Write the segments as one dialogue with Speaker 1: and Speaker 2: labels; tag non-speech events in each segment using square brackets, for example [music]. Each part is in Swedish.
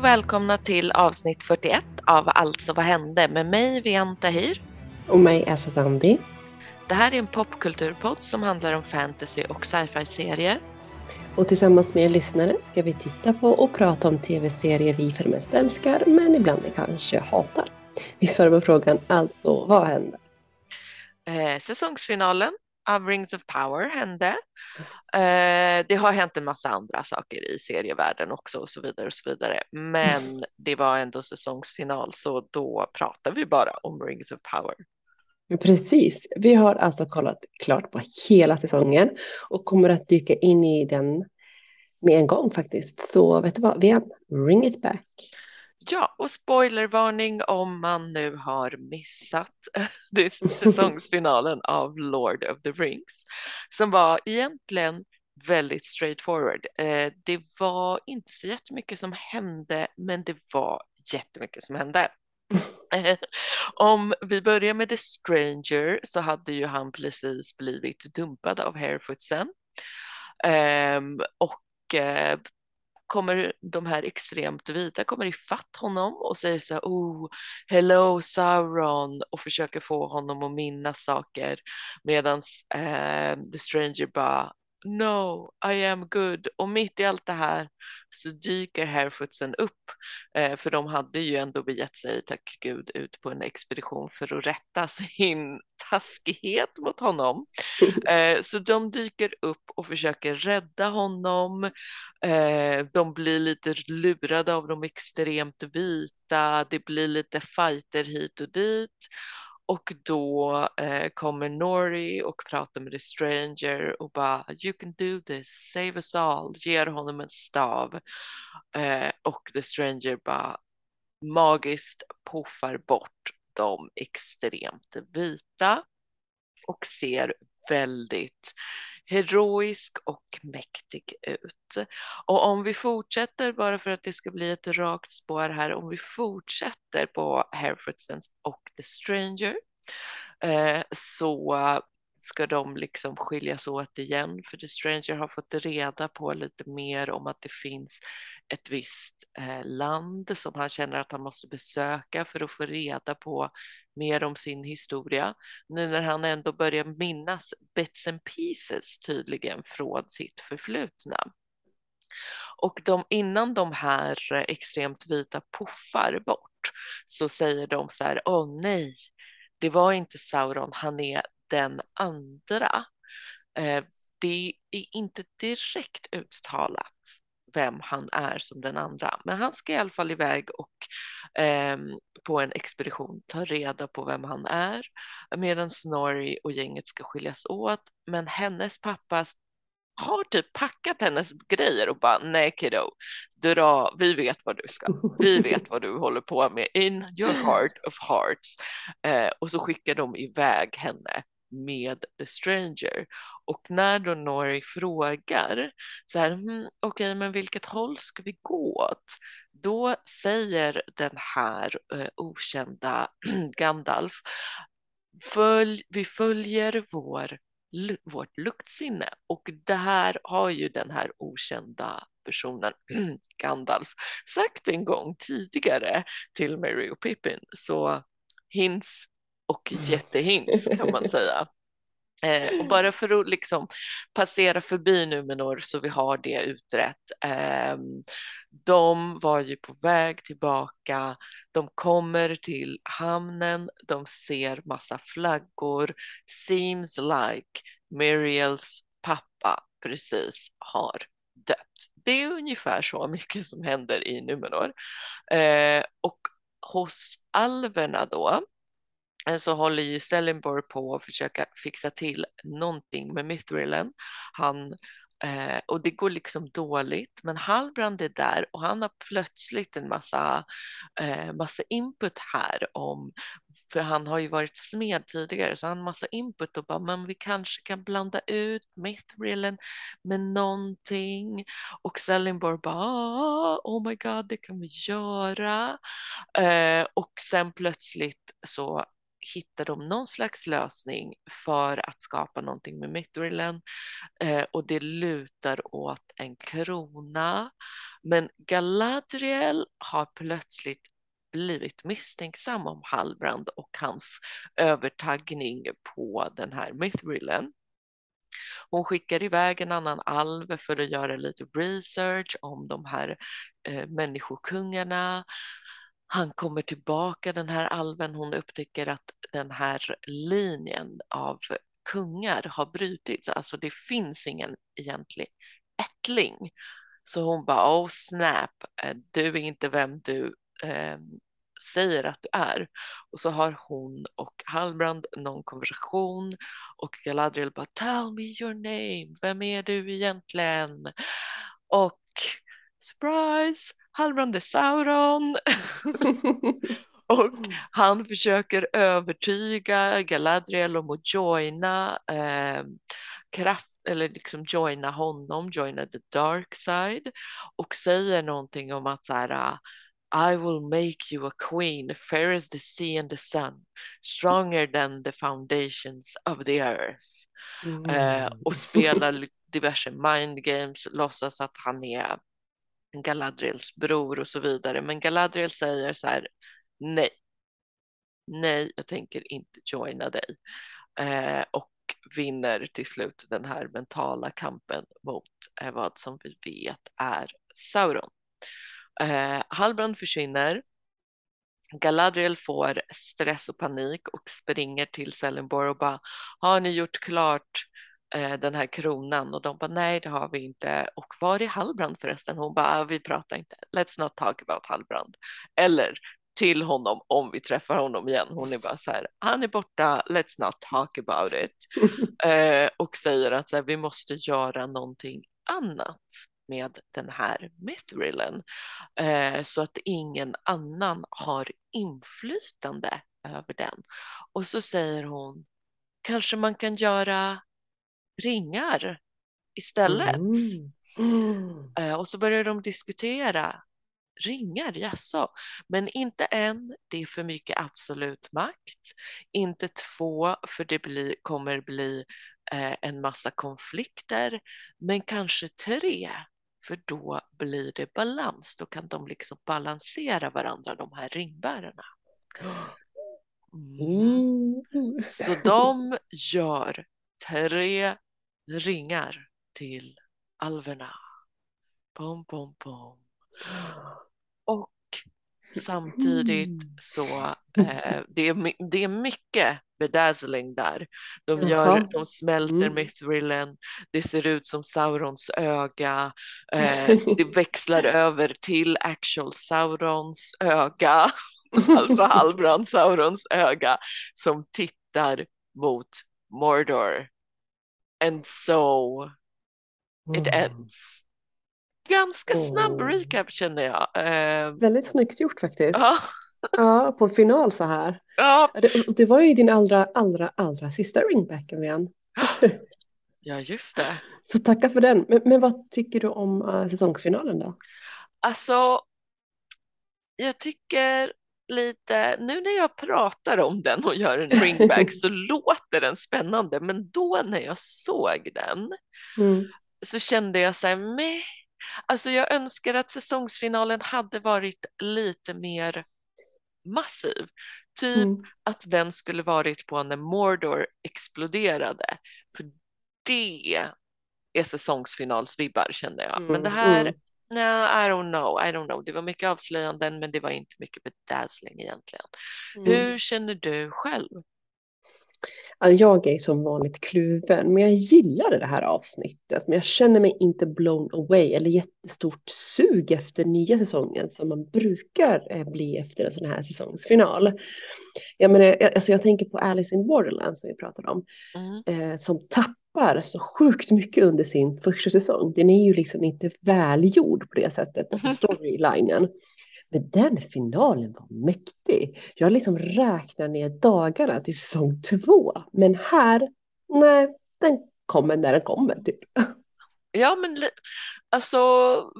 Speaker 1: Och välkomna till avsnitt 41 av Alltså vad hände med mig Vian Tahir.
Speaker 2: Och mig Asa Zambi.
Speaker 1: Det här är en popkulturpodd som handlar om fantasy och sci-fi serier.
Speaker 2: Och tillsammans med er lyssnare ska vi titta på och prata om tv-serier vi för det mesta älskar men ibland kanske hatar. Vi svarar på frågan alltså vad hände?
Speaker 1: Eh, säsongsfinalen av Rings of Power hände. Eh, det har hänt en massa andra saker i serievärlden också och så vidare och så vidare. Men det var ändå säsongsfinal så då pratar vi bara om Rings of Power.
Speaker 2: Precis, vi har alltså kollat klart på hela säsongen och kommer att dyka in i den med en gång faktiskt. Så vet du vad, vi ring it back.
Speaker 1: Ja, och spoilervarning om man nu har missat [laughs] [laughs] säsongsfinalen av Lord of the Rings som var egentligen väldigt straightforward. Eh, det var inte så jättemycket som hände, men det var jättemycket som hände. [laughs] Om vi börjar med The Stranger så hade ju han precis blivit dumpad av Harefootsen. Um, och uh, kommer de här extremt vita kommer ifatt honom och säger så här, oh, hello Sauron. Och försöker få honom att minnas saker. Medan eh, The Stranger bara No, I am good. Och mitt i allt det här så dyker Harefootsen upp. Eh, för de hade ju ändå begett sig, tack gud, ut på en expedition för att rätta sin taskighet mot honom. [laughs] Eh, så de dyker upp och försöker rädda honom. Eh, de blir lite lurade av de extremt vita. Det blir lite fighter hit och dit. Och då eh, kommer Nori och pratar med The Stranger och bara You can do this, save us all, ger honom en stav. Eh, och The Stranger bara magiskt puffar bort de extremt vita och ser väldigt heroisk och mäktig ut. Och om vi fortsätter, bara för att det ska bli ett rakt spår här, om vi fortsätter på Herefordsen och The Stranger eh, så ska de liksom skiljas åt igen för The Stranger har fått reda på lite mer om att det finns ett visst eh, land som han känner att han måste besöka för att få reda på mer om sin historia. Nu när han ändå börjar minnas bits and pieces tydligen från sitt förflutna. Och de, innan de här extremt vita puffar bort så säger de så här, åh nej, det var inte Sauron, han är den andra. Eh, det är inte direkt uttalat vem han är som den andra, men han ska i alla fall iväg och eh, på en expedition ta reda på vem han är medan Snorri och gänget ska skiljas åt. Men hennes pappa har typ packat hennes grejer och bara nej kiddo, dra, vi vet vad du ska, vi [laughs] vet vad du håller på med in your [laughs] heart of hearts. Eh, och så skickar de iväg henne med The Stranger. Och när då Nori frågar så här, hm, okej, okay, men vilket håll ska vi gå åt? Då säger den här eh, okända [clears throat] Gandalf, Följ, vi följer vår, vårt luktsinne. Och det här har ju den här okända personen [clears throat] Gandalf sagt en gång tidigare till Mary och Pippin. Så hints och jättehins kan man [laughs] säga. Eh, och bara för att liksom passera förbi Numenor så vi har det utrett. Eh, de var ju på väg tillbaka. De kommer till hamnen. De ser massa flaggor. Seems like Miriels pappa precis har dött. Det är ungefär så mycket som händer i Numenor. Eh, och hos alverna då Eh, så håller ju Sellenborg på att försöka fixa till någonting med Mithrilen. Han, eh, och det går liksom dåligt, men Halbrand är där och han har plötsligt en massa, eh, massa input här om, för han har ju varit smed tidigare, så han har massa input och bara, men vi kanske kan blanda ut Mithrillen med någonting. Och Sellenborg bara, ah, oh my god, det kan vi göra. Eh, och sen plötsligt så hittar de någon slags lösning för att skapa någonting med Mithrilen eh, och det lutar åt en krona. Men Galadriel har plötsligt blivit misstänksam om Halbrand och hans övertagning på den här Mithrilen. Hon skickar iväg en annan alv för att göra lite research om de här eh, människokungarna. Han kommer tillbaka, den här alven, hon upptäcker att den här linjen av kungar har brutits, alltså det finns ingen egentlig ättling. Så hon bara, oh snap, eh, du är inte vem du eh, säger att du är. Och så har hon och Halbrand någon konversation och Galadriel bara tell me your name, vem är du egentligen? Och surprise, Halbrand är Sauron. [laughs] och han försöker övertyga Galadriel om att joina eh, kraft eller liksom joina honom, joina the dark side och säger någonting om att så här, i will make you a queen, fair as the sea and the sun, stronger than the foundations of the earth. Mm. Eh, och spelar diverse mind games, låtsas att han är Galadriels bror och så vidare. Men Galadriel säger så här, nej, nej, jag tänker inte joina dig. Eh, och vinner till slut den här mentala kampen mot eh, vad som vi vet är Sauron. Eh, Halbrand försvinner. Galadriel får stress och panik och springer till Celeborn och bara har ni gjort klart den här kronan och de bara nej det har vi inte och var är Halbrand förresten? Hon bara ah, vi pratar inte, let's not talk about Halbrand. Eller till honom om vi träffar honom igen. Hon är bara så här, han är borta, let's not talk about it. [laughs] eh, och säger att så här, vi måste göra någonting annat med den här Mithrilen eh, så att ingen annan har inflytande över den. Och så säger hon, kanske man kan göra ringar istället. Mm. Mm. Och så börjar de diskutera ringar, jaså? Men inte en, det är för mycket absolut makt. Inte två, för det blir, kommer bli eh, en massa konflikter. Men kanske tre, för då blir det balans. Då kan de liksom balansera varandra, de här ringbärarna. [gasps] Mm. Så de gör tre ringar till alverna. Pom, pom, pom. Och samtidigt så eh, det, är, det är mycket bedazzling där. De, gör, de smälter mm. Mithrillen, det ser ut som Saurons öga, eh, [laughs] det växlar över till actual Saurons öga, [laughs] alltså Halbrand Saurons öga, som tittar mot Mordor. And so it mm. ends. Ganska snabb recap känner jag. Eh,
Speaker 2: Väldigt snyggt gjort faktiskt. Ja. Ja, på final så här. Ja. Det, det var ju din allra, allra, allra sista ringback igen. [gasps]
Speaker 1: Ja, just det.
Speaker 2: Så tacka för den. Men, men vad tycker du om uh, säsongsfinalen då?
Speaker 1: Alltså, jag tycker lite, nu när jag pratar om den och gör en [laughs] ringback så låter den spännande, men då när jag såg den mm. så kände jag så här, meh. Alltså jag önskar att säsongsfinalen hade varit lite mer massiv. Typ mm. att den skulle varit på när Mordor exploderade. För det är säsongsfinalsvibbar kände jag. Mm. Men det mm, här, mm. No, I don't know, I don't know. Det var mycket avslöjanden men det var inte mycket bedazzling egentligen. Mm. Hur känner du själv?
Speaker 2: Jag är som vanligt kluven, men jag gillade det här avsnittet. Men jag känner mig inte blown away eller jättestort sug efter nya säsongen som man brukar eh, bli efter en sån här säsongsfinal. Jag, menar, alltså jag tänker på Alice in Borderland som vi pratade om, mm. eh, som tappar så sjukt mycket under sin första säsong. Den är ju liksom inte välgjord på det sättet, alltså storylinen. Men den finalen var mäktig. Jag liksom räknar ner dagarna till säsong två. Men här, nej, den kommer när den kommer typ.
Speaker 1: Ja, men Alltså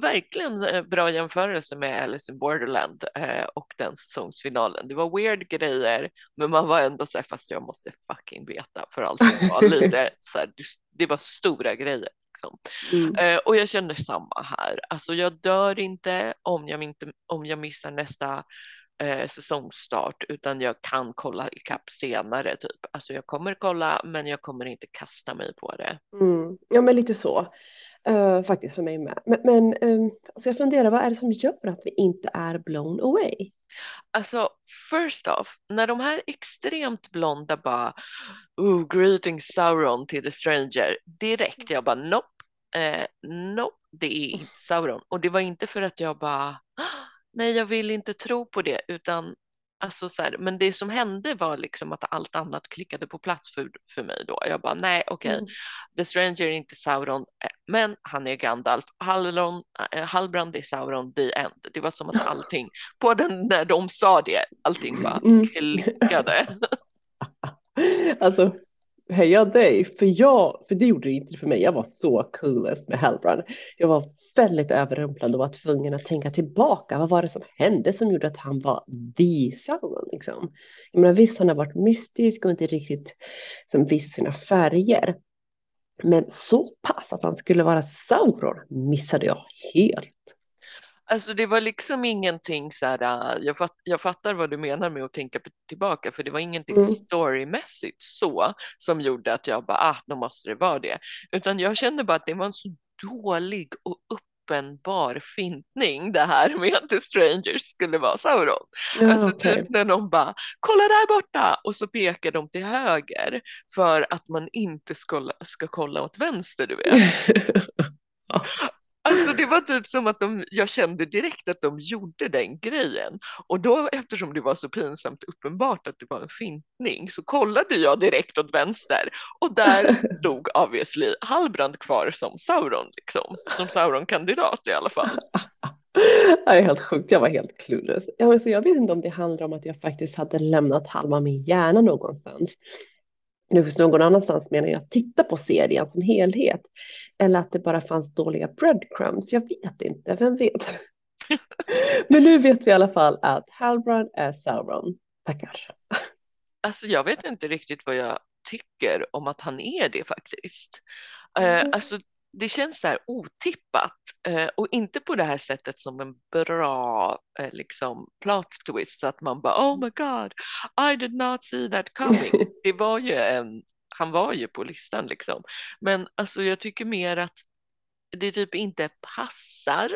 Speaker 1: verkligen eh, bra jämförelse med Alice in Borderland eh, och den säsongsfinalen. Det var weird grejer, men man var ändå så här, fast jag måste fucking veta för allting var lite [laughs] så här, det var stora grejer. Liksom. Mm. Eh, och jag känner samma här. Alltså jag dör inte om jag, inte, om jag missar nästa eh, säsongstart utan jag kan kolla ikapp senare typ. Alltså jag kommer kolla men jag kommer inte kasta mig på det.
Speaker 2: Mm. Ja men lite så. Uh, faktiskt för mig med. Men, men um, alltså jag funderar, vad är det som gör att vi inte är blown away?
Speaker 1: Alltså, first off, när de här extremt blonda bara oh, greeting Sauron till the stranger, direkt jag bara nope, eh, nope, det är inte Sauron. Och det var inte för att jag bara nej, jag vill inte tro på det, utan Alltså så här, men det som hände var liksom att allt annat klickade på plats för, för mig då. Jag bara nej okej, okay. mm. The Stranger är inte Sauron, eh, men han är Gandalf. Hallron, äh, Halbrand är Sauron, the end. Det var som att allting, på den när de sa det, allting bara mm. klickade. [laughs]
Speaker 2: alltså heja dig, för jag, för det gjorde det inte för mig. Jag var så coolest med Halbrand. Jag var väldigt överrumplad och var tvungen att tänka tillbaka. Vad var det som hände som gjorde att han var the Sauron liksom? Jag menar visst, han har varit mystisk och inte riktigt som visst sina färger. Men så pass att han skulle vara Sauron missade jag helt.
Speaker 1: Alltså det var liksom ingenting så här, äh, jag, fatt, jag fattar vad du menar med att tänka tillbaka, för det var ingenting mm. storymässigt så som gjorde att jag bara, ah, då måste det vara det. Utan jag kände bara att det var en så dålig och uppenbar fintning det här [laughs] med att The Strangers skulle vara Sauron. Ja, alltså okay. typ när de bara, kolla där borta! Och så pekar de till höger för att man inte ska, ska kolla åt vänster, du vet. [laughs] Var typ som att de, jag kände direkt att de gjorde den grejen. Och då eftersom det var så pinsamt uppenbart att det var en fintning så kollade jag direkt åt vänster och där [laughs] stod obviously Halbrand kvar som Sauron liksom. Som Sauron-kandidat i alla fall. [laughs]
Speaker 2: Det är helt sjukt, jag var helt clueless. Ja, alltså jag vet inte om det handlar om att jag faktiskt hade lämnat halva min hjärna någonstans nu finns någon annanstans menar jag titta på serien som helhet. Eller att det bara fanns dåliga breadcrumbs. Jag vet inte, vem vet? [laughs] Men nu vet vi i alla fall att Halbrand är Sauron. Tackar.
Speaker 1: Alltså jag vet inte riktigt vad jag tycker om att han är det faktiskt. Eh, mm. Alltså det känns så här otippat eh, och inte på det här sättet som en bra eh, liksom plot twist så att man bara oh my god I did not see that coming. [laughs] Det var ju en, han var ju på listan liksom. Men alltså jag tycker mer att det typ inte passar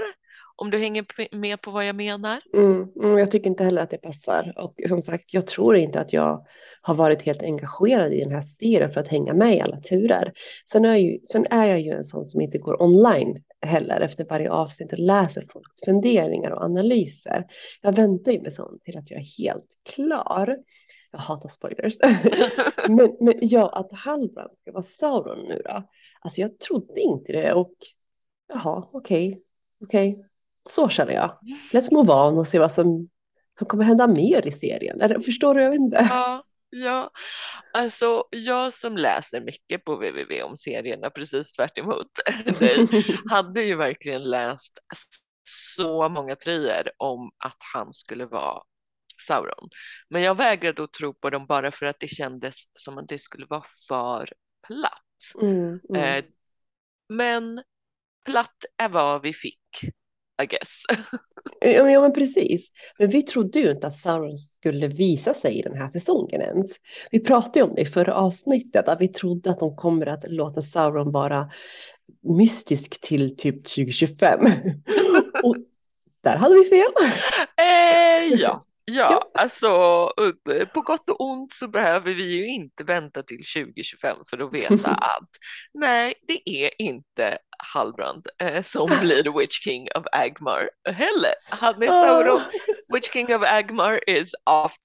Speaker 1: om du hänger med på vad jag menar.
Speaker 2: Mm, mm, jag tycker inte heller att det passar och som sagt, jag tror inte att jag har varit helt engagerad i den här serien för att hänga med i alla turer. Sen är, ju, sen är jag ju en sån som inte går online heller efter varje avsnitt och läser folks funderingar och analyser. Jag väntar ju med sånt till att jag är helt klar. Jag hatar spoilers. [laughs] men, men ja, att Halbrand ska vara Sauron nu då. Alltså jag trodde inte det och jaha, okej, okay, okej. Okay. Så känner jag. Let's move on och se vad som, som kommer hända mer i serien. Eller, förstår du? Jag vet inte.
Speaker 1: Ja, ja, alltså jag som läser mycket på www om serierna, precis tvärt emot [laughs] hade ju verkligen läst så många trier om att han skulle vara Sauron. Men jag vägrade att tro på dem bara för att det kändes som att det skulle vara för platt. Mm, mm. Eh, men platt är vad vi fick. I guess.
Speaker 2: ja, men precis. Men vi trodde ju inte att Sauron skulle visa sig i den här säsongen ens. Vi pratade ju om det i förra avsnittet, att vi trodde att de kommer att låta Sauron vara mystisk till typ 2025. [laughs] Och där hade vi fel.
Speaker 1: Eh, ja. Ja, alltså på gott och ont så behöver vi ju inte vänta till 2025 för att veta [laughs] att nej, det är inte Halbrand eh, som [laughs] blir Witch King of Agmar heller. Han är Sauron, Witch King of Agmar is off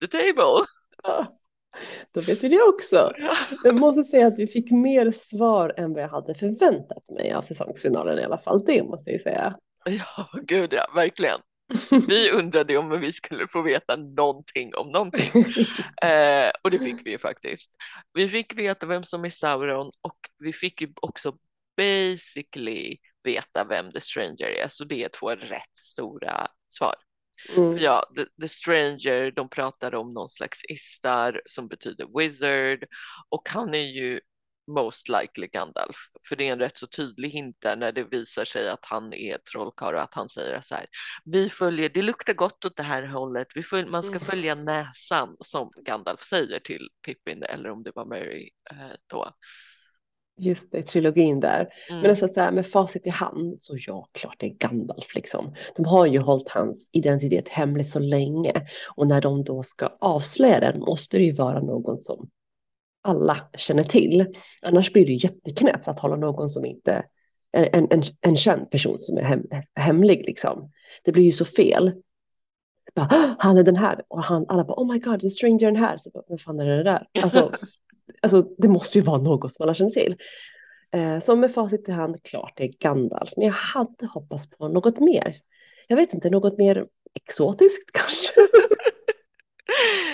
Speaker 1: the table.
Speaker 2: Då vet vi det också. [laughs] Jag måste säga att vi fick mer svar än vad jag hade förväntat mig av säsongsfinalen i alla fall. Det måste jag säga.
Speaker 1: Ja, gud ja, verkligen. Vi undrade om vi skulle få veta någonting om någonting. [laughs] Eh, och det fick vi ju faktiskt. Vi fick veta vem som är Sauron och vi fick ju också basically veta vem The Stranger är, så det är två rätt stora svar.
Speaker 2: Mm.
Speaker 1: För ja, the, the, Stranger, de pratar om någon slags istar som betyder wizard och han är ju most likely Gandalf. För det är en rätt så tydlig hint där när det visar sig att han är trollkarl och att han säger så här. Vi följer, det luktar gott åt det här hållet. Vi följ, man ska
Speaker 2: Mm.
Speaker 1: följa näsan som Gandalf säger till Pippin eller om det var Mary eh, då.
Speaker 2: Just det, trilogin där.
Speaker 1: Mm.
Speaker 2: Men alltså så här, med facit i hand så ja, klart det är Gandalf liksom. De har ju hållit hans identitet hemlig så länge och när de då ska avslöja den måste det ju vara någon som alla känner till. Annars blir det jätteknäppt att hålla någon som inte en, en, en känd person som är hem, hemlig liksom. Det blir ju så fel. Bara, "Ah, han är den här och han, alla bara oh my god, the stranger den här. Så bara, vem fan är det där? [laughs] Alltså, alltså det måste ju vara något som alla känner till. Eh, som med facit i hand, klart det är Gandalf. Men jag hade hoppats på något mer. Jag vet inte, något mer exotiskt [laughs] kanske?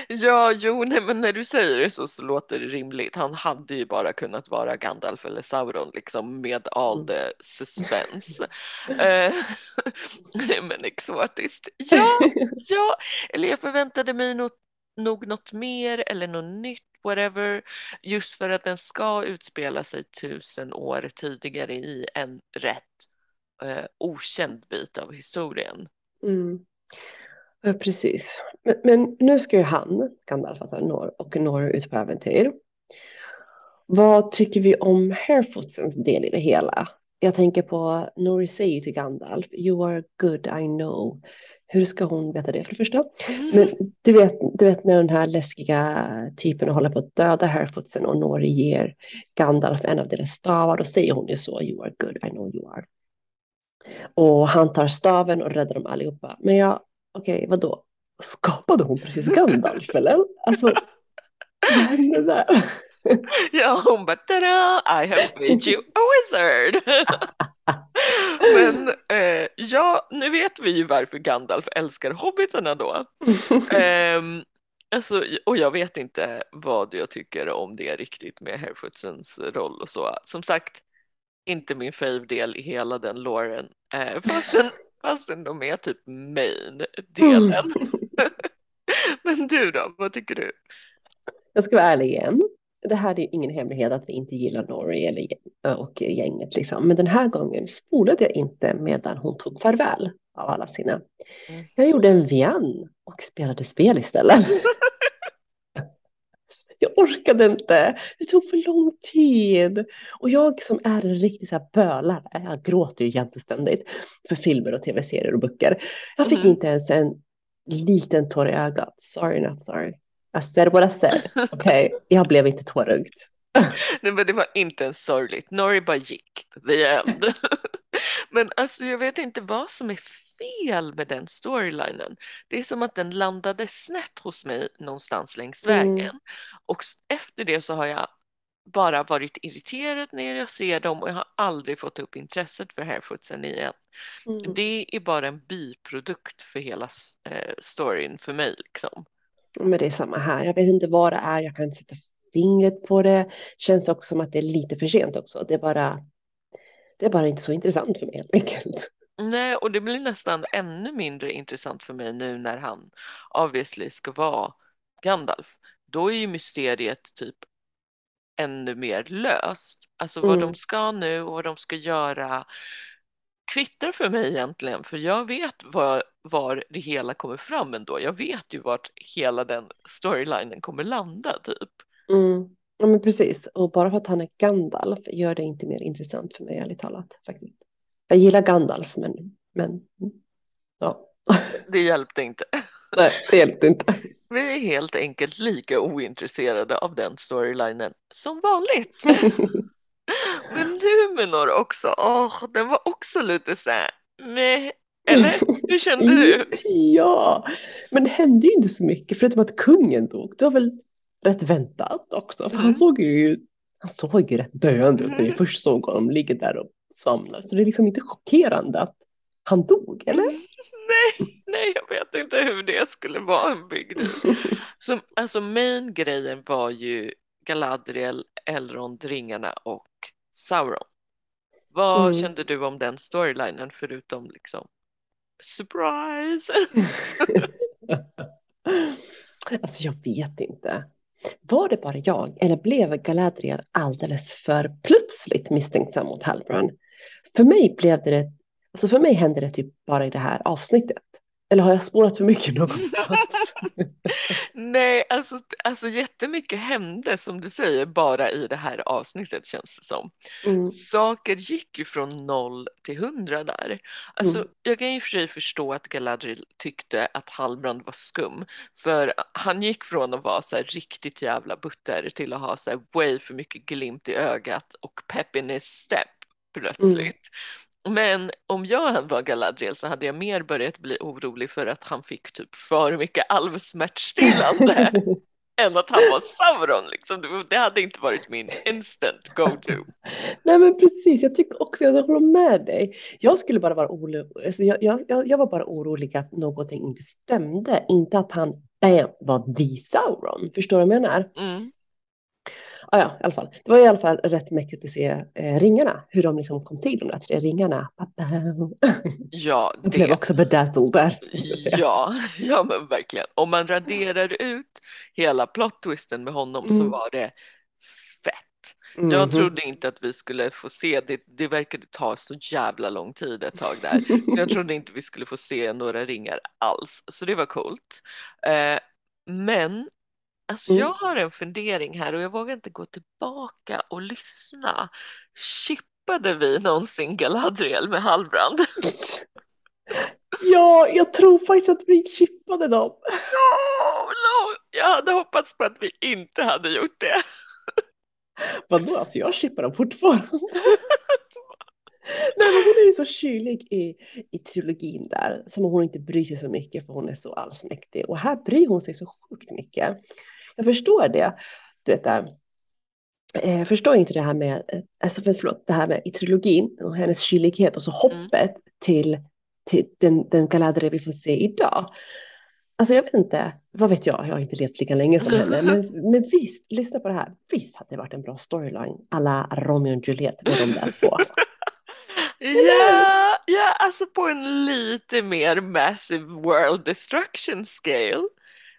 Speaker 1: Ja, jo, nej, men när du säger det så, så låter det rimligt. Han hade ju bara kunnat vara Gandalf eller Sauron liksom med all
Speaker 2: Mm.
Speaker 1: the suspense. [laughs] Eh, men exotiskt. Ja, ja, eller jag förväntade mig något, nog något mer eller något nytt, whatever. Just för att den ska utspela sig tusen år tidigare i en rätt eh, okänd bit av historien.
Speaker 2: Mm. Precis. Men, men nu ska ju han, Gandalf, alltså och Nor ut på äventyr. Vad tycker vi om Harefootsens del i det hela? Jag tänker på Nori säger till Gandalf, you are good, I know. Hur ska hon veta det för det första? Men du vet, du vet när den här läskiga typen håller på att döda Harefootsen och Nori ger Gandalf en av deras stavar, då säger hon ju så, you are good, I know you are. Och han tar staven och räddar dem allihopa. Men jag, okej, vad då? Skapade hon precis Gandalf eller? Alltså, vad hände där? [laughs]
Speaker 1: Ja, hon bara tada, I have made you a wizard. [laughs] Men eh, ja, nu vet vi ju varför Gandalf älskar hobbitarna då. [laughs] Ehm, alltså, och jag vet inte vad jag tycker om det riktigt med Harefootsens roll och så. Som sagt, inte min fave-del i hela den låren. Eh, fastän, fastän de är typ main-delen. [laughs] Men du då, vad tycker du?
Speaker 2: Jag ska vara ärlig igen. Det här är ju ingen hemlighet att vi inte gillar Norrie eller, och gänget liksom. Men den här gången spolade jag inte medan hon tog farväl av alla sina.
Speaker 1: Mm.
Speaker 2: Jag gjorde en Vian och spelade spel istället. [laughs] Jag orkade inte. Det tog för lång tid. Och jag som är en riktig så här bölare, jag gråter ju jämt och ständigt för filmer och tv-serier och böcker. Jag fick
Speaker 1: Mhm.
Speaker 2: inte ens en liten tår i ögat. Sorry not sorry. I said what I said. [laughs] Okej, jag blev inte tårögd.
Speaker 1: Nej men det var inte ens sorgligt. Norrie bara gick. The end. [laughs] men alltså jag vet inte vad som är fel med den storylinen. Det är som att den landade snett hos mig någonstans längs
Speaker 2: Mm.
Speaker 1: vägen. Och s- efter det så har jag bara varit irriterad när jag ser dem och jag har aldrig fått upp intresset för Harefootsen igen.
Speaker 2: Mm.
Speaker 1: Det är bara en biprodukt för hela eh, storyn för mig liksom.
Speaker 2: Men det är samma här. Jag vet inte vad det är. Jag kan inte sätta fingret på det. Känns också som att det är lite för sent också. Det är bara, det är bara inte så intressant för mig helt enkelt.
Speaker 1: Nej, och det blir nästan ännu mindre intressant för mig nu när han obviously ska vara Gandalf. Då är ju mysteriet typ ännu mer löst. Alltså vad
Speaker 2: Mm.
Speaker 1: de ska nu och vad de ska göra kvittar för mig egentligen, för jag vet var, var det hela kommer fram ändå. Jag vet ju vart hela den storylinen kommer landa typ.
Speaker 2: Mm. Ja, men precis. Och bara för att han är Gandalf gör det inte mer intressant för mig, ärligt talat. Faktiskt. Jag gillar Gandalf, men, men ja.
Speaker 1: Det hjälpte inte. [laughs]
Speaker 2: Nej, det hjälpte inte.
Speaker 1: Vi är helt enkelt lika ointresserade av den storylinen som vanligt. [laughs] Men Numenor också, åh, den var också lite så här, meh. Eller hur kände du? [laughs]
Speaker 2: Ja, men det hände ju inte så mycket förutom att kungen dog. Det var väl rätt väntat också. För
Speaker 1: Mm.
Speaker 2: han såg ju, han såg ju rätt döende ut när vi först såg honom ligga där och svamla. Så det är liksom inte chockerande att han dog, eller? [laughs]
Speaker 1: Nej, nej, jag vet inte hur det skulle vara en. Som, [laughs] alltså main grejen var ju Galadriel, Elrond, ringarna och Sauron. Vad
Speaker 2: Mm.
Speaker 1: kände du om den storylinen förutom liksom surprise? [laughs]
Speaker 2: Alltså jag vet inte. Var det bara jag eller blev Galadriel alldeles för plötsligt misstänksam mot Halbrand? För mig blev det, alltså för mig hände det typ bara i det här avsnittet. Eller har jag spårat för mycket någonstans? [laughs]
Speaker 1: Nej, alltså, alltså jättemycket hände som du säger bara i det här avsnittet känns det som.
Speaker 2: Mm.
Speaker 1: Saker gick ju från noll till hundra där. Alltså,
Speaker 2: Mm.
Speaker 1: Jag kan och för sig förstå att Galadriel tyckte att Halbrand var skum. För han gick från att vara så riktigt jävla butter till att ha så här way för mycket glimt i ögat och pep in his step plötsligt. Men om jag var Galadriel så hade jag mer börjat bli orolig för att han fick typ för mycket alvsmärtstillande [laughs] än att han var Sauron. Liksom. Det- hade inte varit min instant go-to. [laughs]
Speaker 2: Nej men precis, jag tycker också, jag håller med dig. Jag skulle bara vara orolig, alltså jag, jag, jag jag var bara orolig att någonting inte stämde, inte att han bam, var the Sauron. Förstår du vad jag menar?
Speaker 1: Mm.
Speaker 2: Ah, ja, i alla fall. Det var i alla fall rätt mäktigt att se eh, ringarna, hur de liksom kom till, de där tre ringarna. [laughs]
Speaker 1: Ja,
Speaker 2: Jag blev
Speaker 1: det.
Speaker 2: också bedazzled där.
Speaker 1: Ja, [laughs] ja men verkligen. Om man raderar ut hela plot-twisten med honom så
Speaker 2: Mm.
Speaker 1: var det fett. Jag
Speaker 2: Mhm.
Speaker 1: trodde inte att vi skulle få se det. Det verkade ta så jävla lång tid ett tag där. Så jag [laughs] trodde inte vi skulle få se några ringar alls. Så det var coolt. Eh, men alltså
Speaker 2: Mm.
Speaker 1: jag har en fundering här och jag vågar inte gå tillbaka och lyssna. Chippade vi någonsin Galadriel med Halbrand? [laughs]
Speaker 2: Ja, jag tror faktiskt att vi chippade dem.
Speaker 1: No, no. Jag hade hoppats på att vi inte hade gjort det. [laughs]
Speaker 2: Vadå, alltså jag chippar dem fortfarande. [laughs] Nej, men hon är ju så kylig i, i trilogin där, som hon inte bryr sig så mycket för hon är så allsmäktig. Och här bryr hon sig så sjukt mycket. Jag förstår det. Du vet, där. Eh, Jag förstår inte det här med, eh, alltså för- förlåt, det här med i trilogin och hennes kylighet och så hoppet till, till den, den Galadriel vi får se idag. Alltså jag vet inte, vad vet jag, jag har inte levt lika länge som [laughs] henne, men, men visst, lyssna på det här, visst hade det varit en bra storyline, alla Romeo och Juliet med de där två. [laughs]
Speaker 1: Ja, ja, alltså på en lite mer massive world destruction scale.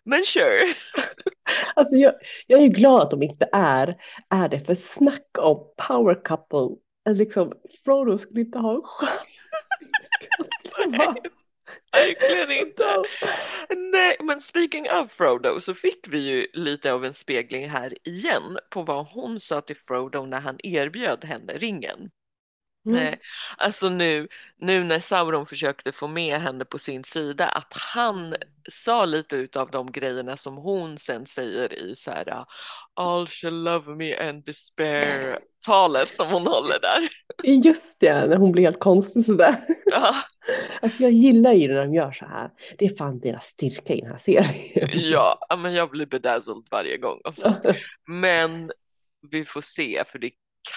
Speaker 1: Men sure. [laughs]
Speaker 2: Alltså jag, jag är ju glad att de inte är, är det, för snacka om power couple, liksom Frodo skulle inte ha en chans.
Speaker 1: Verkligen inte. Nej, men speaking of Frodo så fick vi ju lite av en spegling här igen på vad hon sa till Frodo när han erbjöd henne ringen.
Speaker 2: Mm.
Speaker 1: Alltså nu, nu när Sauron försökte få med henne på sin sida att han sa lite utav de grejerna som hon sen säger i så här All shall love me and despair talet som hon håller där.
Speaker 2: Just det, när hon blir helt konstig sådär.
Speaker 1: Ja,
Speaker 2: Alltså jag gillar ju när de gör så här. Det är fan deras styrka i den här serien.
Speaker 1: ja, men jag blir bedazzled varje gång. sånt. Men vi får se för det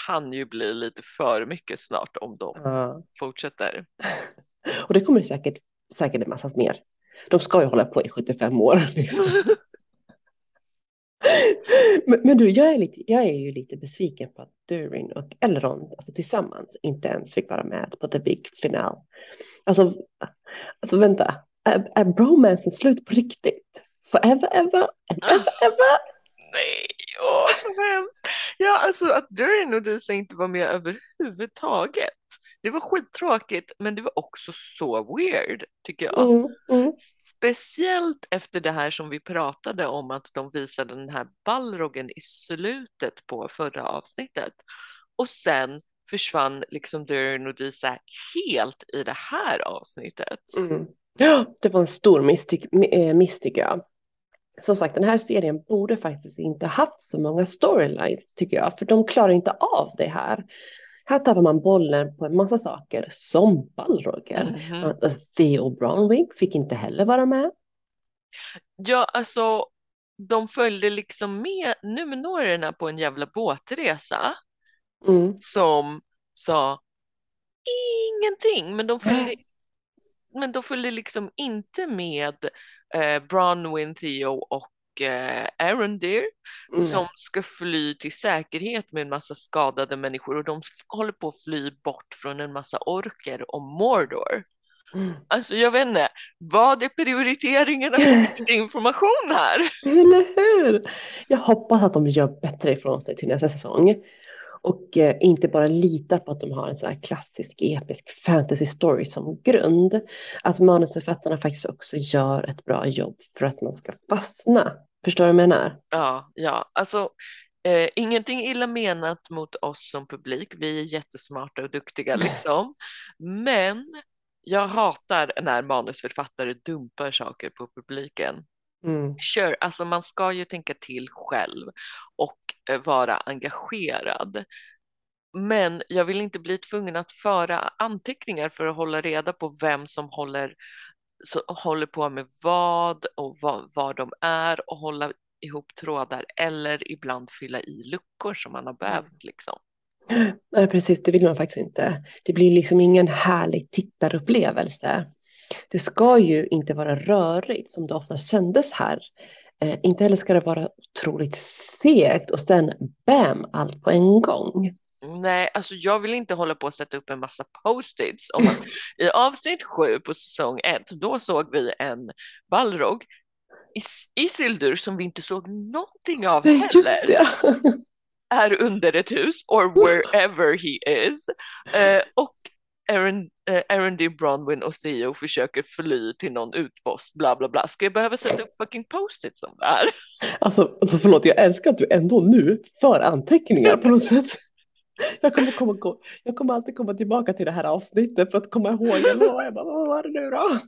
Speaker 1: kan ju bli lite för mycket snart om de
Speaker 2: Ja.
Speaker 1: fortsätter. [laughs]
Speaker 2: Och det kommer säkert, säkert en massa mer. De ska ju hålla på i 75 år. [laughs] Liksom. [laughs] Men, men du, jag är, lite, jag är ju lite besviken på att Durin och Elrond alltså tillsammans inte ens fick vara med på the big final. Alltså, alltså vänta, är, är bromansen slut på riktigt? Forever ever and ever ever?
Speaker 1: Nej, åh så hemskt. Ja, alltså att Durin och Disa inte var med överhuvudtaget. Det var skittråkigt, men det var också så weird, tycker jag.
Speaker 2: Mm, mm.
Speaker 1: Speciellt efter det här som vi pratade om att de visade den här ballrogen i slutet på förra avsnittet. Och sen försvann liksom Durin och Disa helt i det här avsnittet.
Speaker 2: Mm. Ja, det var en stor miss, tyck- eh, miss tycker jag. Som sagt, den här serien borde faktiskt inte haft så många storylines tycker jag, för de klarar inte av det här. Här tappar man bollen på en massa saker, som Balroger. Uh, uh, Theo Brownwing fick inte heller vara med.
Speaker 1: Ja, alltså de följde liksom med numenorerna på en jävla båtresa
Speaker 2: Mm.
Speaker 1: som sa ingenting, men de följde, men de följde liksom inte med eh, Bronwyn, Theo och eh, Arondir
Speaker 2: Mm.
Speaker 1: som ska fly till säkerhet med en massa skadade människor och de håller på att fly bort från en massa orker och Mordor.
Speaker 2: Mm.
Speaker 1: Alltså jag vet inte, vad är prioriteringen av [laughs] information här?
Speaker 2: Eller hur? Jag hoppas att de gör bättre ifrån sig till nästa säsong. Och eh, inte bara litar på att de har en sån här klassisk episk fantasy story som grund. Att manusförfattarna faktiskt också gör ett bra jobb för att man ska fastna. Förstår du vad jag menar?
Speaker 1: Ja, ja, alltså eh, ingenting illa menat mot oss som publik. Vi är jättesmarta och duktiga [laughs] liksom. Men jag hatar när manusförfattare dumpar saker på publiken.
Speaker 2: Mm.
Speaker 1: Sure, alltså man ska ju tänka till själv och eh, vara engagerad. Men jag vill inte bli tvungen att föra anteckningar för att hålla reda på vem som håller, så, håller på med vad och vad, vad de är och hålla ihop trådar eller ibland fylla i luckor som man har behövt liksom.
Speaker 2: Nej, precis, det vill man faktiskt inte. Det blir liksom ingen härlig tittarupplevelse. Det ska ju inte vara rörigt som det ofta kändes här. Eh, inte heller ska det vara otroligt segt och sen bam, allt på en gång.
Speaker 1: Nej, alltså jag vill inte hålla på att sätta upp en massa post-its om att i avsnitt sju på säsong ett, då såg vi en Balrog i Isildur som vi inte såg någonting av
Speaker 2: Just
Speaker 1: heller
Speaker 2: det.
Speaker 1: är under ett hus or wherever he is eh, och Aaron, eh, Aaron D. Bronwyn och Theo försöker fly till någon utpost bla bla bla. Ska jag behöva sätta upp fucking post-its om det här?
Speaker 2: Alltså, alltså förlåt, jag älskar att du ändå nu för anteckningar på något sätt. Jag kommer, komma, gå- jag kommer alltid komma tillbaka till det här avsnittet för att komma ihåg. Jag bara, vad var det nu då?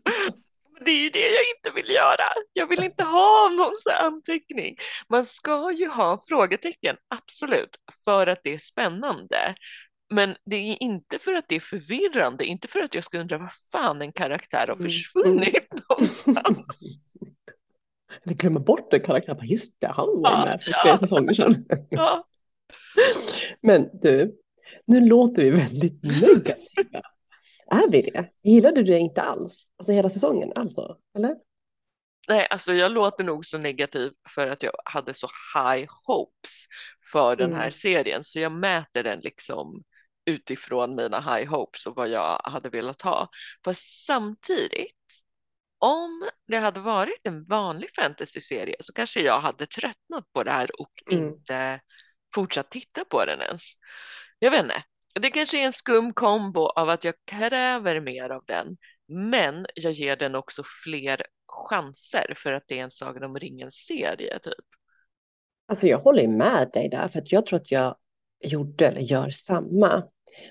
Speaker 1: Det är ju det jag inte vill göra. Jag vill inte ha någon anteckning. Man ska ju ha frågetecken, absolut, för att det är spännande. Men det är inte för att det är förvirrande, inte för att jag ska undra vad fan en karaktär har
Speaker 2: Mm,
Speaker 1: försvunnit [laughs] någonstans.
Speaker 2: Eller glömmer bort en karaktär. Bara, Just det, han var
Speaker 1: Ja,
Speaker 2: ju med för
Speaker 1: ja.
Speaker 2: flera säsonger sedan. [laughs]
Speaker 1: Ja. [laughs]
Speaker 2: Men du, nu låter vi väldigt negativa. Är vi det? Gillade du det inte alls? Alltså hela säsongen alltså? Eller?
Speaker 1: Nej, alltså jag låter nog så negativ för att jag hade så high hopes för den här
Speaker 2: Mm.
Speaker 1: serien, så jag mäter den liksom utifrån mina high hopes och vad jag hade velat ha. Fast samtidigt, om det hade varit en vanlig fantasy-serie så kanske jag hade tröttnat på det här och
Speaker 2: Mm.
Speaker 1: inte fortsatt titta på den ens. Jag vet inte. Det kanske är en skum kombo av att jag kräver mer av den, men jag ger den också fler chanser för att det är en Sagan om ringen-serie typ.
Speaker 2: Alltså jag håller med dig där för att jag tror att jag gjorde eller gör samma.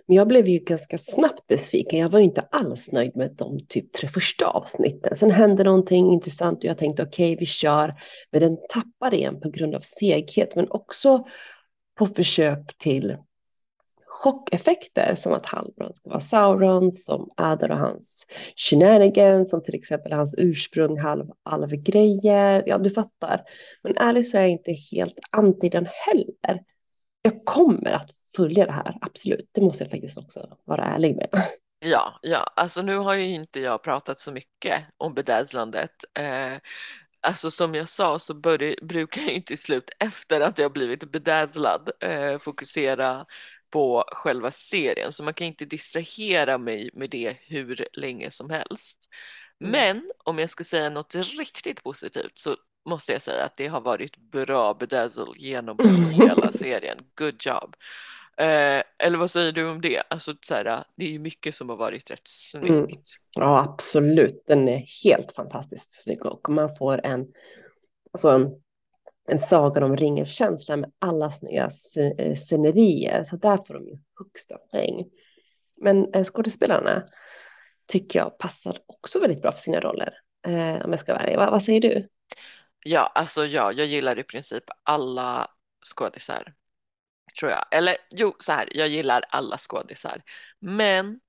Speaker 2: Men jag blev ju ganska snabbt besviken. Jag var ju inte alls nöjd med de typ tre första avsnitten. Sen hände någonting intressant och jag tänkte okej, vi kör. Men den tappade igen på grund av seghet, men också på försök till chockeffekter som att Halbrand ska vara Sauron, som Adar och hans shenanigans, som till exempel hans ursprung, halv alvgrejer. Ja, du fattar. Men ärligt så är jag inte helt anti den heller. Jag kommer att följa det här, absolut. Det måste jag faktiskt också vara ärlig med.
Speaker 1: Ja, ja, alltså nu har ju inte jag pratat så mycket om bedazzlandet. Eh, alltså som jag sa så börjar, brukar jag ju till slut efter att jag blivit bedazzlad eh, fokusera på själva serien, så man kan inte distrahera mig med det hur länge som helst.
Speaker 2: Mm.
Speaker 1: Men om jag ska säga något riktigt positivt så måste jag säga att det har varit bra bedazzle genom hela [laughs] serien. Good job. Eh, eller vad säger du om det? Alltså så här, det är ju mycket som har varit rätt snyggt.
Speaker 2: Mm. Ja, absolut. Den är helt fantastiskt snygg och man får en, alltså en, en Sagan om ringen-känsla med alla snygga eh, scenerier. Så där får de ju högsta poäng. Men eh, skådespelarna tycker jag passar också väldigt bra för sina roller. Eh, om jag ska vara ärlig. Va, vad säger du?
Speaker 1: Ja, alltså ja, jag gillar i princip alla skådisar. Tror jag. Eller jo, så här, jag gillar alla skådisar. Men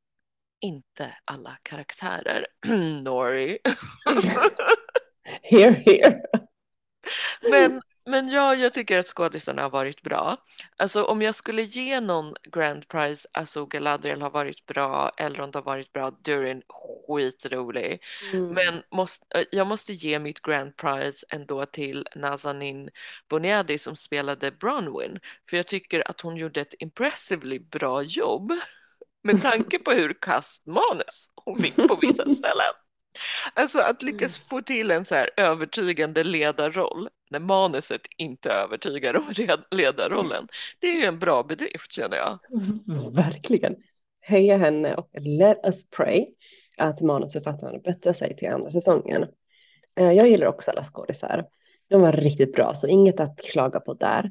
Speaker 1: inte alla karaktärer. [clears throat] Nori. [laughs]
Speaker 2: Here, here.
Speaker 1: Men, Men ja, jag tycker att skådisarna har varit bra. Alltså om jag skulle ge någon Grand Prize, alltså Galadriel har varit bra, Elrond har varit bra, Durin skitrolig.
Speaker 2: Mm.
Speaker 1: Men måste, eh, jag måste ge mitt Grand Prize ändå till Nazanin Boniadi som spelade Bronwyn. För jag tycker att hon gjorde ett impressively bra jobb. Med tanke på hur kast manus hon fick på vissa [laughs] ställen. Alltså att lyckas få till en så här övertygande ledarroll när manuset inte övertygar om ledarrollen. Det är ju en bra bedrift känner jag.
Speaker 2: Mm, verkligen. Heja henne och let us pray att manusförfattarna bättrar sig till andra säsongen. Eh, jag gillar också alla skådisar. De var riktigt bra, så inget att klaga på där.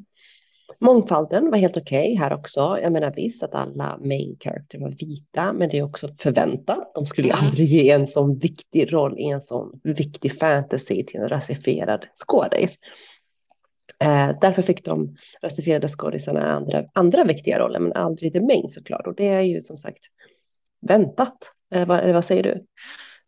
Speaker 2: Mångfalden var helt okej okay här också. Jag menar visst att alla main character var vita, men det är också förväntat. De skulle mm. aldrig ge en sån viktig roll i en sån viktig fantasy till en rasifierad skådis. Eh, därför fick de rasifierade skådisarna andra, andra viktiga roller, men aldrig the main såklart. Och det är ju som sagt väntat. Eh, vad, vad säger du?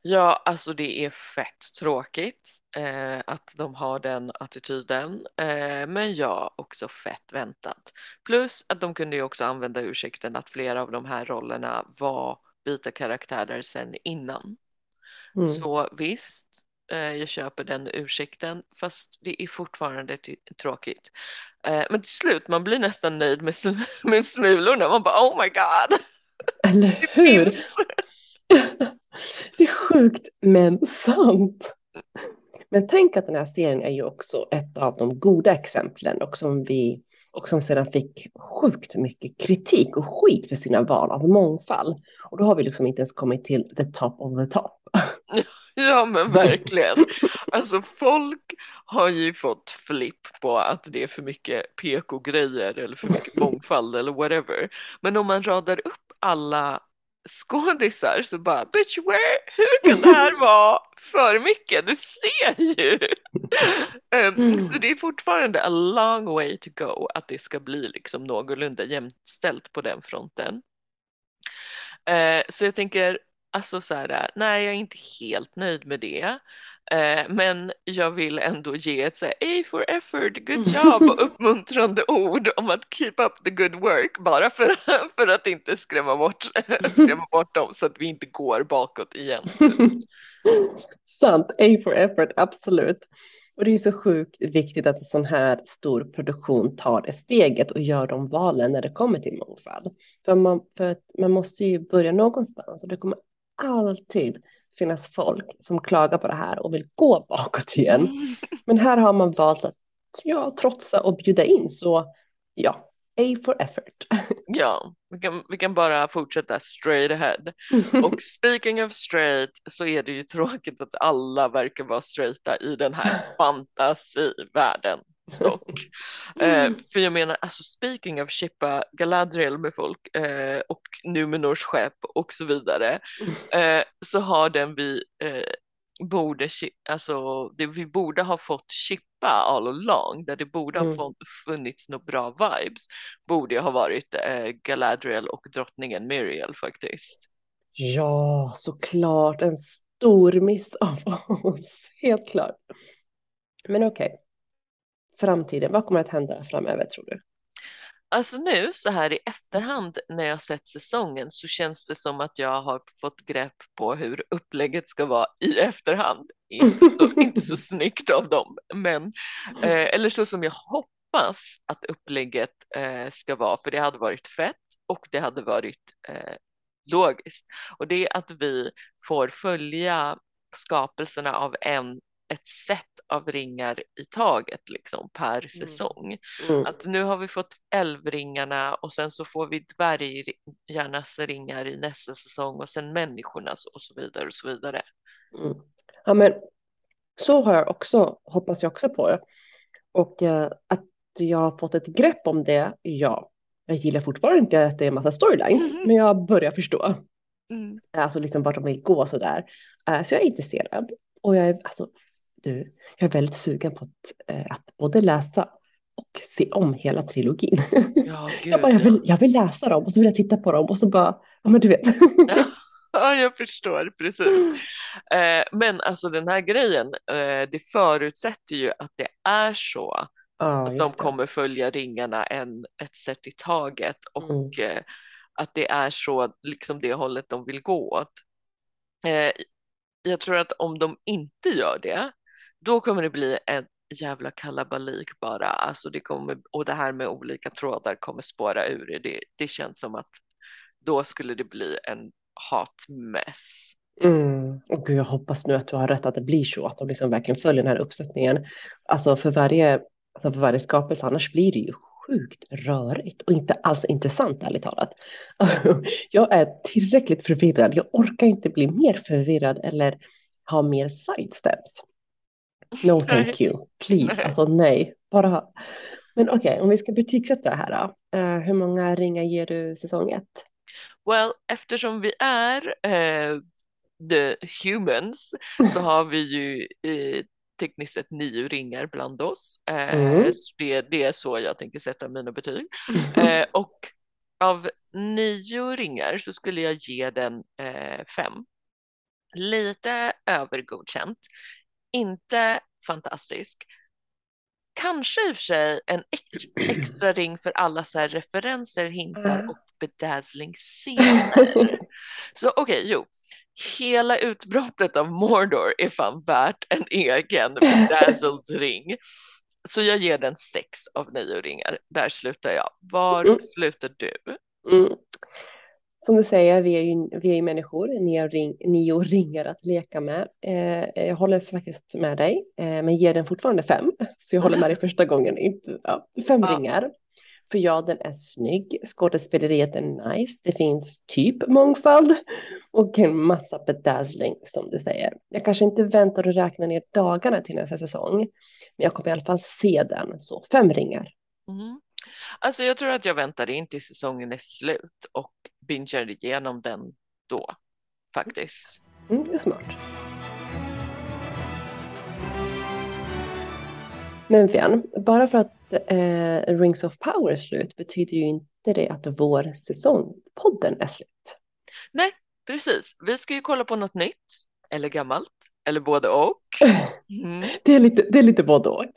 Speaker 1: Ja, alltså det är fett tråkigt eh, att de har den attityden. Eh, men ja, också fett väntat. Plus att de kunde ju också använda ursäkten att flera av de här rollerna var vita karaktärer sedan innan. Mm. Så visst, eh, jag köper den ursäkten, fast det är fortfarande tråkigt. Eh, men till slut, man blir nästan nöjd med, [laughs] med smulorna. Man bara, oh my god!
Speaker 2: Eller [laughs] hur? [laughs] Sjukt men sant. Men tänk att den här serien är ju också ett av de goda exemplen och som vi och som sedan fick sjukt mycket kritik och skit för sina val av mångfald. Och då har vi liksom inte ens kommit till the top of the top. [laughs]
Speaker 1: Ja men verkligen. Alltså folk har ju fått flipp på att det är för mycket PK-grejer eller för mycket [laughs] mångfald eller whatever. Men om man radar upp alla skådisar så bara bitch where, hur kan det här [laughs] vara för mycket? Du ser ju! um, [laughs] så det är fortfarande a long way to go att det ska bli liksom någorlunda jämställt på den fronten. Uh, så jag tänker alltså så här, nej jag är inte helt nöjd med det. Eh, men jag vill ändå ge ett så här, A for effort, good job och [laughs] uppmuntrande ord om att keep up the good work bara för, [laughs] för att inte skrämma bort, [laughs] skrämma bort dem så att vi inte går bakåt igen.
Speaker 2: Sant, A for effort, absolut. Och det är så sjukt viktigt att en sån här stor produktion tar det steget och gör de valen när det kommer till mångfald. För man, för man måste ju börja någonstans och det kommer alltid finnas folk som klagar på det här och vill gå bakåt igen. Men här har man valt att ja, trotsa och bjuda in. Så ja, A for effort. [laughs]
Speaker 1: Ja, vi kan, vi kan bara fortsätta straight ahead. [laughs] Och speaking of straight så är det ju tråkigt att alla verkar vara straighta i den här [laughs] fantasivärlden. Och, eh, för jag menar, alltså speaking of chippa Galadriel med folk eh, och Numenors skepp och så vidare eh, så har den vi eh, borde, alltså det vi borde ha fått chippa all along, där det borde mm. ha funnits några bra vibes, borde ha varit eh, Galadriel och drottningen Miriel faktiskt.
Speaker 2: Ja, såklart, en stor miss av [laughs] oss, helt klart. Men okej, okay framtiden? Vad kommer att hända framöver tror du?
Speaker 1: Alltså nu så här i efterhand när jag sett säsongen så känns det som att jag har fått grepp på hur upplägget ska vara i efterhand. Inte så, inte så snyggt av dem, men eh, eller så som jag hoppas att upplägget eh, ska vara, för det hade varit fett och det hade varit eh, logiskt. Och det är att vi får följa skapelserna av en ett sätt av ringar i taget liksom per mm. säsong. Mm. Att nu har vi fått älvringarna och sen så får vi dvärgarnas ringar i nästa säsong och sen människornas och så vidare och så vidare.
Speaker 2: Mm. Ja men så har jag också, hoppas jag också på. Och eh, att jag har fått ett grepp om det, ja. Jag gillar fortfarande inte att det är en massa storylines, mm. men jag börjar förstå. Mm. Alltså liksom vart de vill gå så där. Uh, så jag är intresserad. Och jag är alltså du, jag är väldigt sugen på att, eh, att både läsa och se om hela trilogin. Ja, [laughs] gud, jag, bara, jag, vill, jag vill läsa dem och så vill jag titta på dem och så bara, ja men du vet. [laughs]
Speaker 1: Ja, jag förstår precis. [laughs] Eh, men alltså den här grejen, eh, det förutsätter ju att det är så
Speaker 2: Ja,
Speaker 1: att de
Speaker 2: det.
Speaker 1: kommer följa ringarna en, ett sätt i taget och
Speaker 2: Mm.
Speaker 1: eh, att det är så liksom det hållet de vill gå åt. Jag tror att om de inte gör det, då kommer det bli en jävla kalabalik bara. Alltså det kommer, och det här med olika trådar kommer spåra ur. Det, det känns som att då skulle det bli en hatmess.
Speaker 2: Mm. Och gud, jag hoppas nu att du har rätt att det blir så, att de liksom verkligen följer den här uppsättningen. Alltså för varje, alltså för varje skapelse, annars blir det ju sjukt rörigt och inte alls intressant ärligt talat. Alltså, [laughs] jag är tillräckligt förvirrad, jag orkar inte bli mer förvirrad eller ha mer sidesteps. No thank you, please,
Speaker 1: Nej.
Speaker 2: alltså nej, bara. Men okej, om vi ska betygsätta det här då. Eh, hur många ringar ger du säsong ett?
Speaker 1: Well, eftersom vi är eh, the humans så [laughs] har vi ju eh, tekniskt sett nio ringar bland oss.
Speaker 2: Mm.
Speaker 1: det, det är så jag tänker sätta mina betyg. [laughs] Eh, och av nio ringar så skulle jag ge den fem. Lite övergodkänt. Inte fantastisk. Kanske i och för sig en ex- extra ring för alla så referenser, hintar
Speaker 2: Mm.
Speaker 1: och bedazzling-scener. [laughs] Så okej, jo. Hela utbrottet av Mordor är fan värt en egen bedazzled ring. Så jag ger den sex av nio ringar. Där slutar jag. Var
Speaker 2: Mm.
Speaker 1: slutar du?
Speaker 2: Mm. Som du säger, vi är ju, vi är ju människor, nio, ring, nio ringar att leka med. Eh, jag håller faktiskt med dig, eh, men ger den fortfarande fem. [laughs] Så jag håller med dig första gången, inte, ja, fem
Speaker 1: Ja.
Speaker 2: ringar. För ja, den är snygg, skådespeleriet är nice, det finns typ mångfald och en massa bedazzling som du säger. Jag kanske inte väntar och räknar ner dagarna till nästa säsong, men jag kommer i alla fall se den, så fem ringar.
Speaker 1: Mm. Alltså jag tror att jag väntar in till säsongen är slut och bingar igenom den då faktiskt.
Speaker 2: Mm, det är smart. Men Fian, bara för att eh, Rings of Power är slut betyder ju inte det att vår säsong, podden, är slut.
Speaker 1: Nej, precis. Vi ska ju kolla på något nytt eller gammalt eller både och. Mm. [laughs]
Speaker 2: Det är lite, det är lite både och.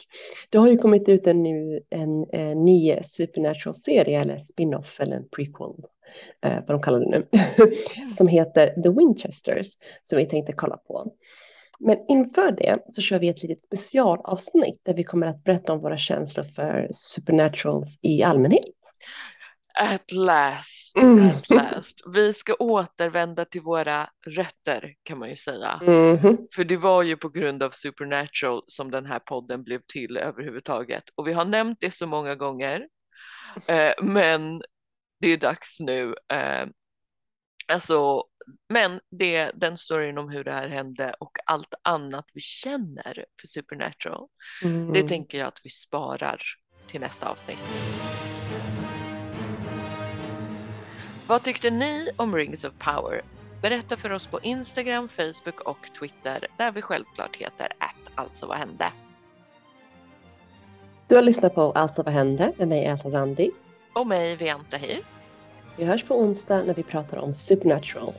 Speaker 2: Det har ju kommit ut en, ny, en, en ny Supernatural-serie eller spin-off eller en prequel, eh, vad de kallar det nu, [laughs] som heter The Winchesters som vi tänkte kolla på. Men inför det så kör vi ett litet specialavsnitt där vi kommer att berätta om våra känslor för supernaturals i allmänhet.
Speaker 1: At last,
Speaker 2: Mm.
Speaker 1: at last. Vi ska återvända till våra rötter kan man ju säga.
Speaker 2: Mhm.
Speaker 1: För det var ju på grund av Supernatural som den här podden blev till överhuvudtaget. Och vi har nämnt det så många gånger. Eh, men det är dags nu. Eh, alltså, men det, den storyn om hur det här hände och allt annat vi känner för Supernatural.
Speaker 2: Mm.
Speaker 1: Det tänker jag att vi sparar till nästa avsnitt. Vad tyckte ni om Rings of Power? Berätta för oss på Instagram, Facebook och Twitter där vi självklart heter att alltså vad hände.
Speaker 2: Du har lyssnat på Alltså vad hände med mig Elsa Zandi.
Speaker 1: Och mig, Vianta Hir.
Speaker 2: Vi hörs på onsdag när vi pratar om Supernatural.